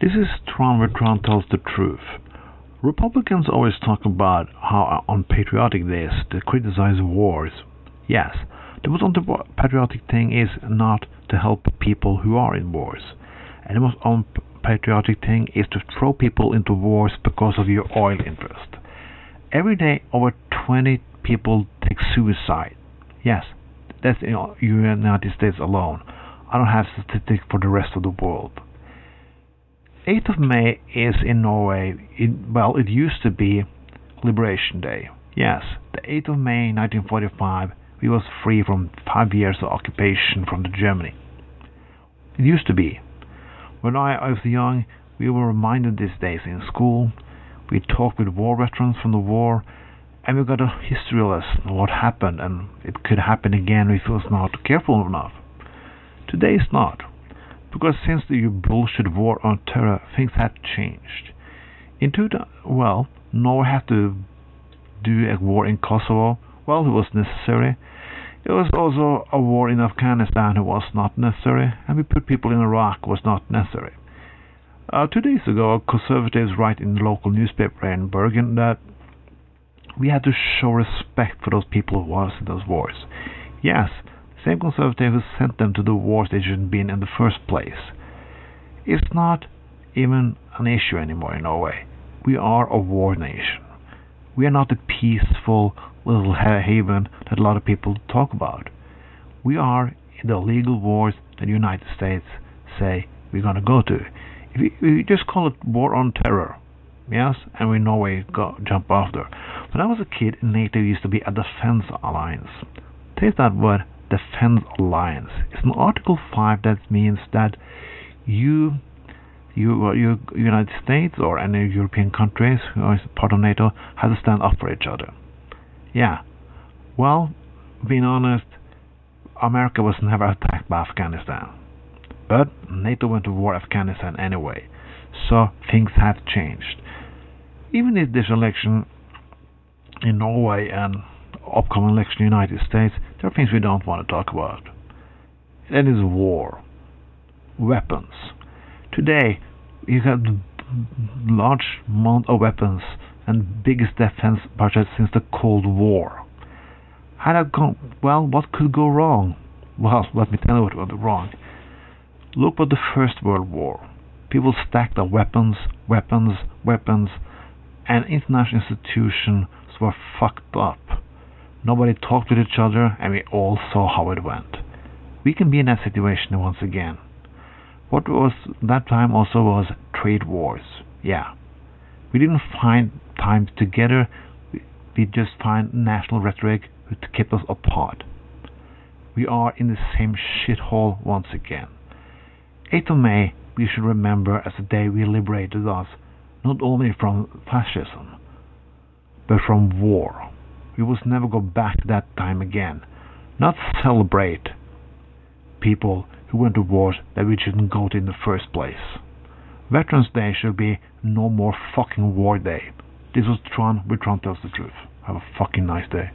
This is Tron where Tron tells the truth. Republicans always talk about how unpatriotic it is to criticize wars. Yes, the most unpatriotic thing is not to help people who are in wars. And the most unpatriotic thing is to throw people into wars because of your oil interest. Every day, over 20 people take suicide. Yes, that's in the United States alone. I don't have statistics for the rest of the world. 8th of May is in Norway, it, well, it used to be Liberation Day. Yes, the 8th of May 1945, we was free from five years of occupation from the Germany. It used to be. When I was young, we were reminded these days in school. We talked with war veterans from the war, and we got a history lesson what happened, and it could happen again if it was not careful enough. Today it's not. Because since the bullshit war on terror, things have changed. In two, well, Norway had to do a war in Kosovo. Well, it was necessary. It was also a war in Afghanistan who was not necessary, and we put people in Iraq was not necessary. Uh, two days ago, a conservatives write in the local newspaper in Bergen that we had to show respect for those people who was in those wars. Yes, same conservative who sent them to the wars they shouldn't be in in the first place. It's not even an issue anymore in Norway. We are a war nation. We are not the peaceful little haven that a lot of people talk about. We are in the legal wars that the United States say we're going to go to. If we, just call it war on terror, yes, and we we go jump after. When I was a kid, NATO used to be a defense alliance. Take that word Defense Alliance. It's an Article 5 that means that you, you, uh, you United States or any European countries who are part of NATO have to stand up for each other. Yeah. Well, being honest, America was never attacked by Afghanistan. But NATO went to war Afghanistan anyway. So things have changed. Even if this election in Norway and upcoming election in the United States, there are things we don't want to talk about. That is war. Weapons. Today, we have large amount of weapons and biggest defense budget since the Cold War. Had that gone well? What could go wrong? Well, let me tell you what went wrong. Look at the First World War. People stacked up weapons, weapons, weapons, and international institutions were fucked up. Nobody talked with each other, and we all saw how it went. We can be in that situation once again. What was that time also was trade wars. Yeah. We didn't find time together, we just find national rhetoric to keep us apart. We are in the same shithole once again. 8th of May, we should remember as the day we liberated us, not only from fascism, but from war we must never go back to that time again. Not celebrate people who went to wars that we shouldn't go to in the first place. Veterans Day should be no more fucking war day. This was Tron with Tron Tells the Truth. Have a fucking nice day.